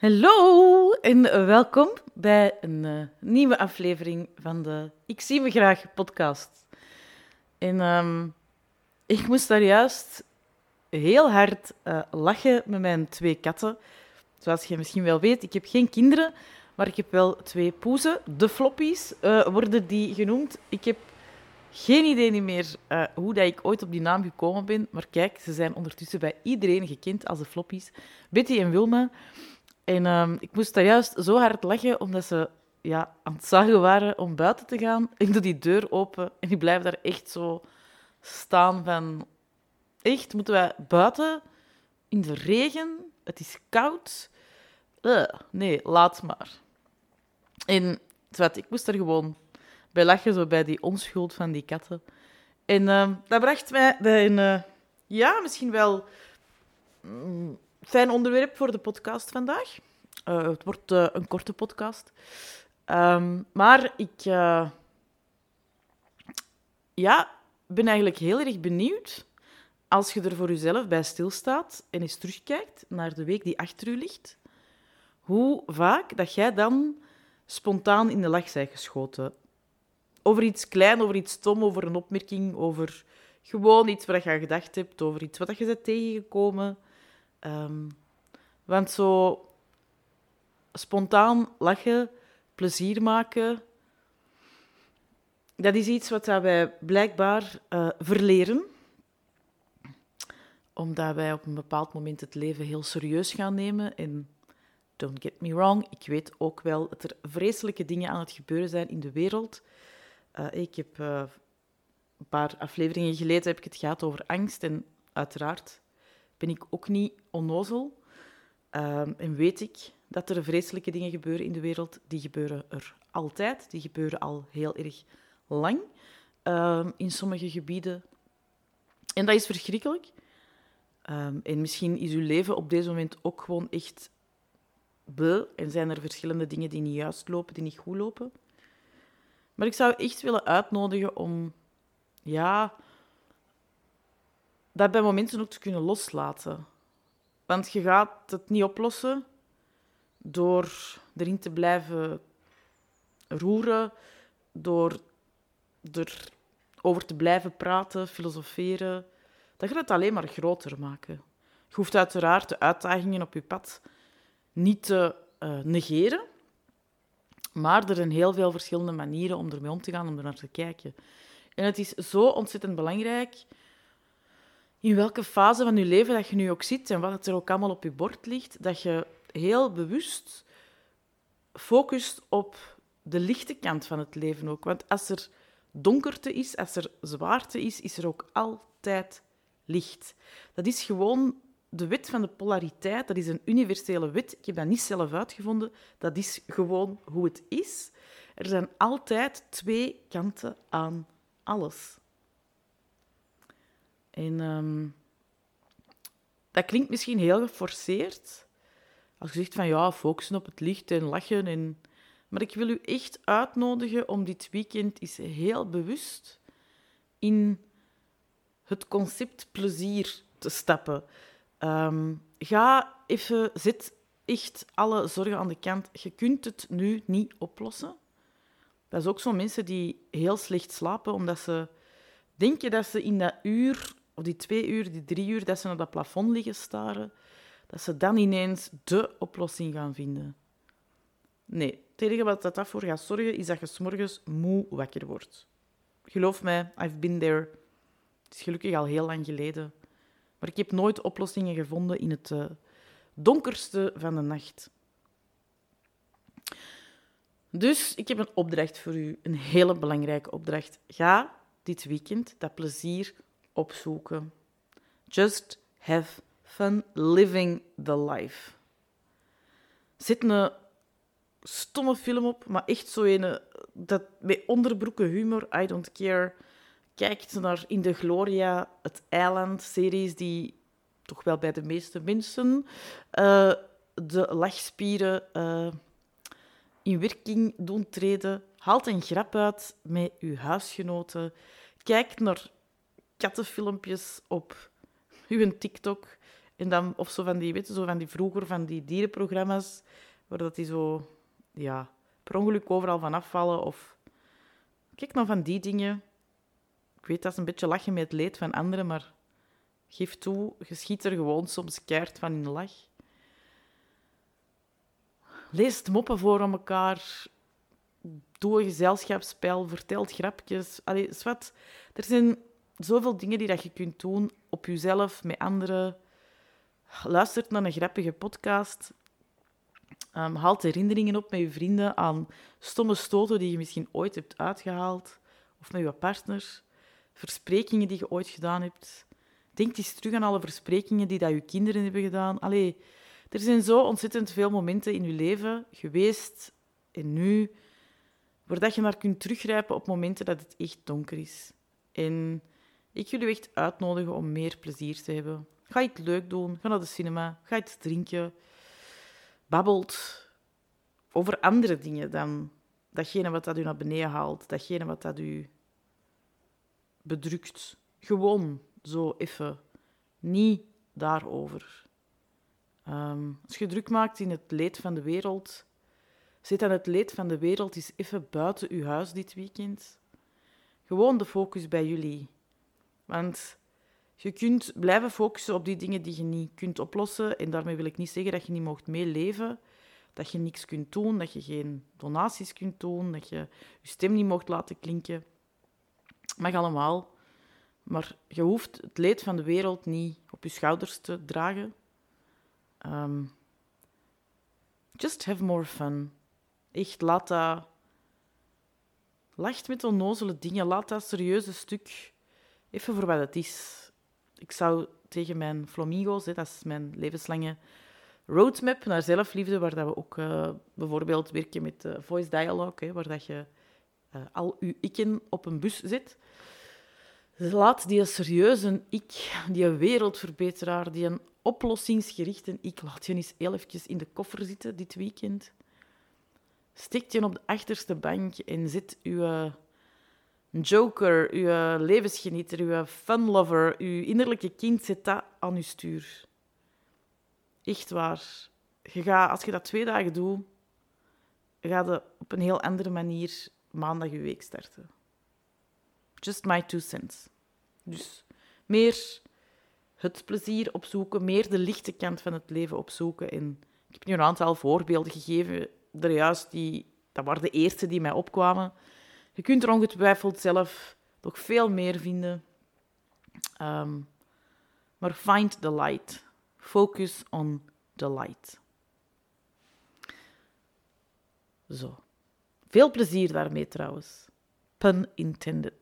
Hallo en welkom bij een uh, nieuwe aflevering van de Ik zie me graag podcast. En um, ik moest daar juist heel hard uh, lachen met mijn twee katten. Zoals je misschien wel weet, ik heb geen kinderen, maar ik heb wel twee poezen. De floppies uh, worden die genoemd. Ik heb geen idee meer uh, hoe dat ik ooit op die naam gekomen ben. Maar kijk, ze zijn ondertussen bij iedereen gekend als de floppies. Betty en Wilma. En um, ik moest daar juist zo hard lachen, omdat ze ja, aan het zagen waren om buiten te gaan. Ik doe die deur open en die blijven daar echt zo staan van... Echt, moeten wij buiten in de regen? Het is koud. Uh, nee, laat maar. En wat, ik moest er gewoon bij lachen, zo bij die onschuld van die katten. En uh, dat bracht mij bij een, uh, ja, misschien wel um, fijn onderwerp voor de podcast vandaag. Uh, het wordt een korte podcast. Um, maar ik ja, ben eigenlijk heel erg benieuwd als je er voor jezelf bij stilstaat en eens terugkijkt naar de week die achter u ligt, hoe vaak dat jij dan spontaan in de lach bent geschoten. Over iets klein, over iets stom, over een opmerking, over gewoon iets wat je aan gedacht hebt, over iets wat je bent tegengekomen. Um, want zo spontaan lachen, plezier maken, dat is iets wat wij blijkbaar uh, verleren omdat wij op een bepaald moment het leven heel serieus gaan nemen. En don't get me wrong, ik weet ook wel dat er vreselijke dingen aan het gebeuren zijn in de wereld. Uh, ik heb uh, een paar afleveringen geleden heb ik het gehad over angst. En uiteraard ben ik ook niet onnozel. Uh, en weet ik dat er vreselijke dingen gebeuren in de wereld. Die gebeuren er altijd. Die gebeuren al heel erg lang ehm, in sommige gebieden. En dat is verschrikkelijk. Um, en misschien is uw leven op deze moment ook gewoon echt bleu en zijn er verschillende dingen die niet juist lopen, die niet goed lopen. Maar ik zou echt willen uitnodigen om, ja, dat bij momenten ook te kunnen loslaten. Want je gaat het niet oplossen door erin te blijven roeren, door erover te blijven praten, filosoferen dat gaat het alleen maar groter maken. Je hoeft uiteraard de uitdagingen op je pad niet te uh, negeren, maar er zijn heel veel verschillende manieren om ermee om te gaan, om er naar te kijken. En het is zo ontzettend belangrijk in welke fase van je leven dat je nu ook zit en wat het er ook allemaal op je bord ligt, dat je heel bewust focust op de lichte kant van het leven ook. Want als er donkerte is, als er zwaarte is, is er ook altijd licht. Dat is gewoon de wet van de polariteit. Dat is een universele wet. Ik heb dat niet zelf uitgevonden. Dat is gewoon hoe het is. Er zijn altijd twee kanten aan alles. En um, dat klinkt misschien heel geforceerd. Als je zegt van ja, focussen op het licht en lachen. En... Maar ik wil u echt uitnodigen om dit weekend eens heel bewust in het concept plezier te stappen. Um, ga even, zet echt alle zorgen aan de kant. Je kunt het nu niet oplossen. Dat is ook zo mensen die heel slecht slapen, omdat ze denken dat ze in dat uur, of die twee uur, die drie uur, dat ze naar dat plafond liggen staren, dat ze dan ineens de oplossing gaan vinden. Nee, het enige wat dat voor gaat zorgen, is dat je s'morgens moe wakker wordt. Geloof mij, I've been there. Het is gelukkig al heel lang geleden. Maar ik heb nooit oplossingen gevonden in het uh, donkerste van de nacht. Dus ik heb een opdracht voor u, een hele belangrijke opdracht. Ga dit weekend dat plezier opzoeken. Just have fun living the life. Zet een stomme film op, maar echt zo een dat met onderbroeken humor, I don't care kijkt naar In de Gloria, het eiland-series die toch wel bij de meeste mensen uh, de lachspieren uh, in werking doen treden. Haalt een grap uit met uw huisgenoten. Kijkt naar kattenfilmpjes op uw TikTok En dan, of zo van die, weet je, zo van die vroeger van die dierenprogramma's, waar dat die zo, ja, per ongeluk overal van afvallen. Of kijk nou van die dingen. Ik weet dat is een beetje lachen met het leed van anderen, maar geef toe, je schiet er gewoon soms keihard van in de lach. Lees moppen voor aan elkaar. Doe een gezelschapsspel, vertel grapjes. Allee, wat. Er zijn zoveel dingen die dat je kunt doen op jezelf, met anderen. Luistert naar een grappige podcast. Um, haalt herinneringen op met je vrienden aan stomme stoten die je misschien ooit hebt uitgehaald. Of met je partner. Versprekingen die je ooit gedaan hebt. Denk eens terug aan alle versprekingen die dat je kinderen hebben gedaan. Allee, er zijn zo ontzettend veel momenten in je leven geweest en nu, waar dat je naar kunt teruggrijpen op momenten dat het echt donker is. En ik je echt uitnodigen om meer plezier te hebben. Ga iets leuk doen, ga naar de cinema, ga iets drinken, babbelt over andere dingen dan datgene wat dat u naar beneden haalt, datgene wat dat u bedrukt. Gewoon zo even. Niet daarover. Um, als je druk maakt in het leed van de wereld, zit aan het leed van de wereld is even buiten uw huis dit weekend. Gewoon de focus bij jullie. Want je kunt blijven focussen op die dingen die je niet kunt oplossen. En daarmee wil ik niet zeggen dat je niet mocht meeleven, dat je niks kunt doen, dat je geen donaties kunt doen, dat je je stem niet mocht laten klinken. Mag allemaal. Maar je hoeft het leed van de wereld niet op je schouders te dragen. Um, just have more fun. Echt, laat dat... Lacht met onnozele dingen. Laat dat serieuze stuk even voor wat het is. Ik zou tegen mijn flamingo's, dat is mijn levenslange roadmap naar zelfliefde, waar dat we ook uh, bijvoorbeeld werken met uh, voice dialogue, hè, waar dat je uh, al je ikken op een bus zet. Laat die serieuze ik, die wereldverbeteraar, die een oplossingsgerichte ik, laat je eens heel in de koffer zitten dit weekend. Steek je op de achterste bank en zet joker, uw levensgenieter, uw funlover, uw innerlijke kind, zet dat aan uw stuur. Echt waar. Je gaat, als je dat twee dagen doet, ga je op een heel andere manier maandag je week starten. Just my two cents. Dus meer het plezier opzoeken, meer de lichte kant van het leven opzoeken. En ik heb nu een aantal voorbeelden gegeven, juist die, dat waren de eerste die mij opkwamen. Je kunt er ongetwijfeld zelf nog veel meer vinden. Um, maar find the light. Focus on the light. Zo. Veel plezier daarmee trouwens. Pun intended.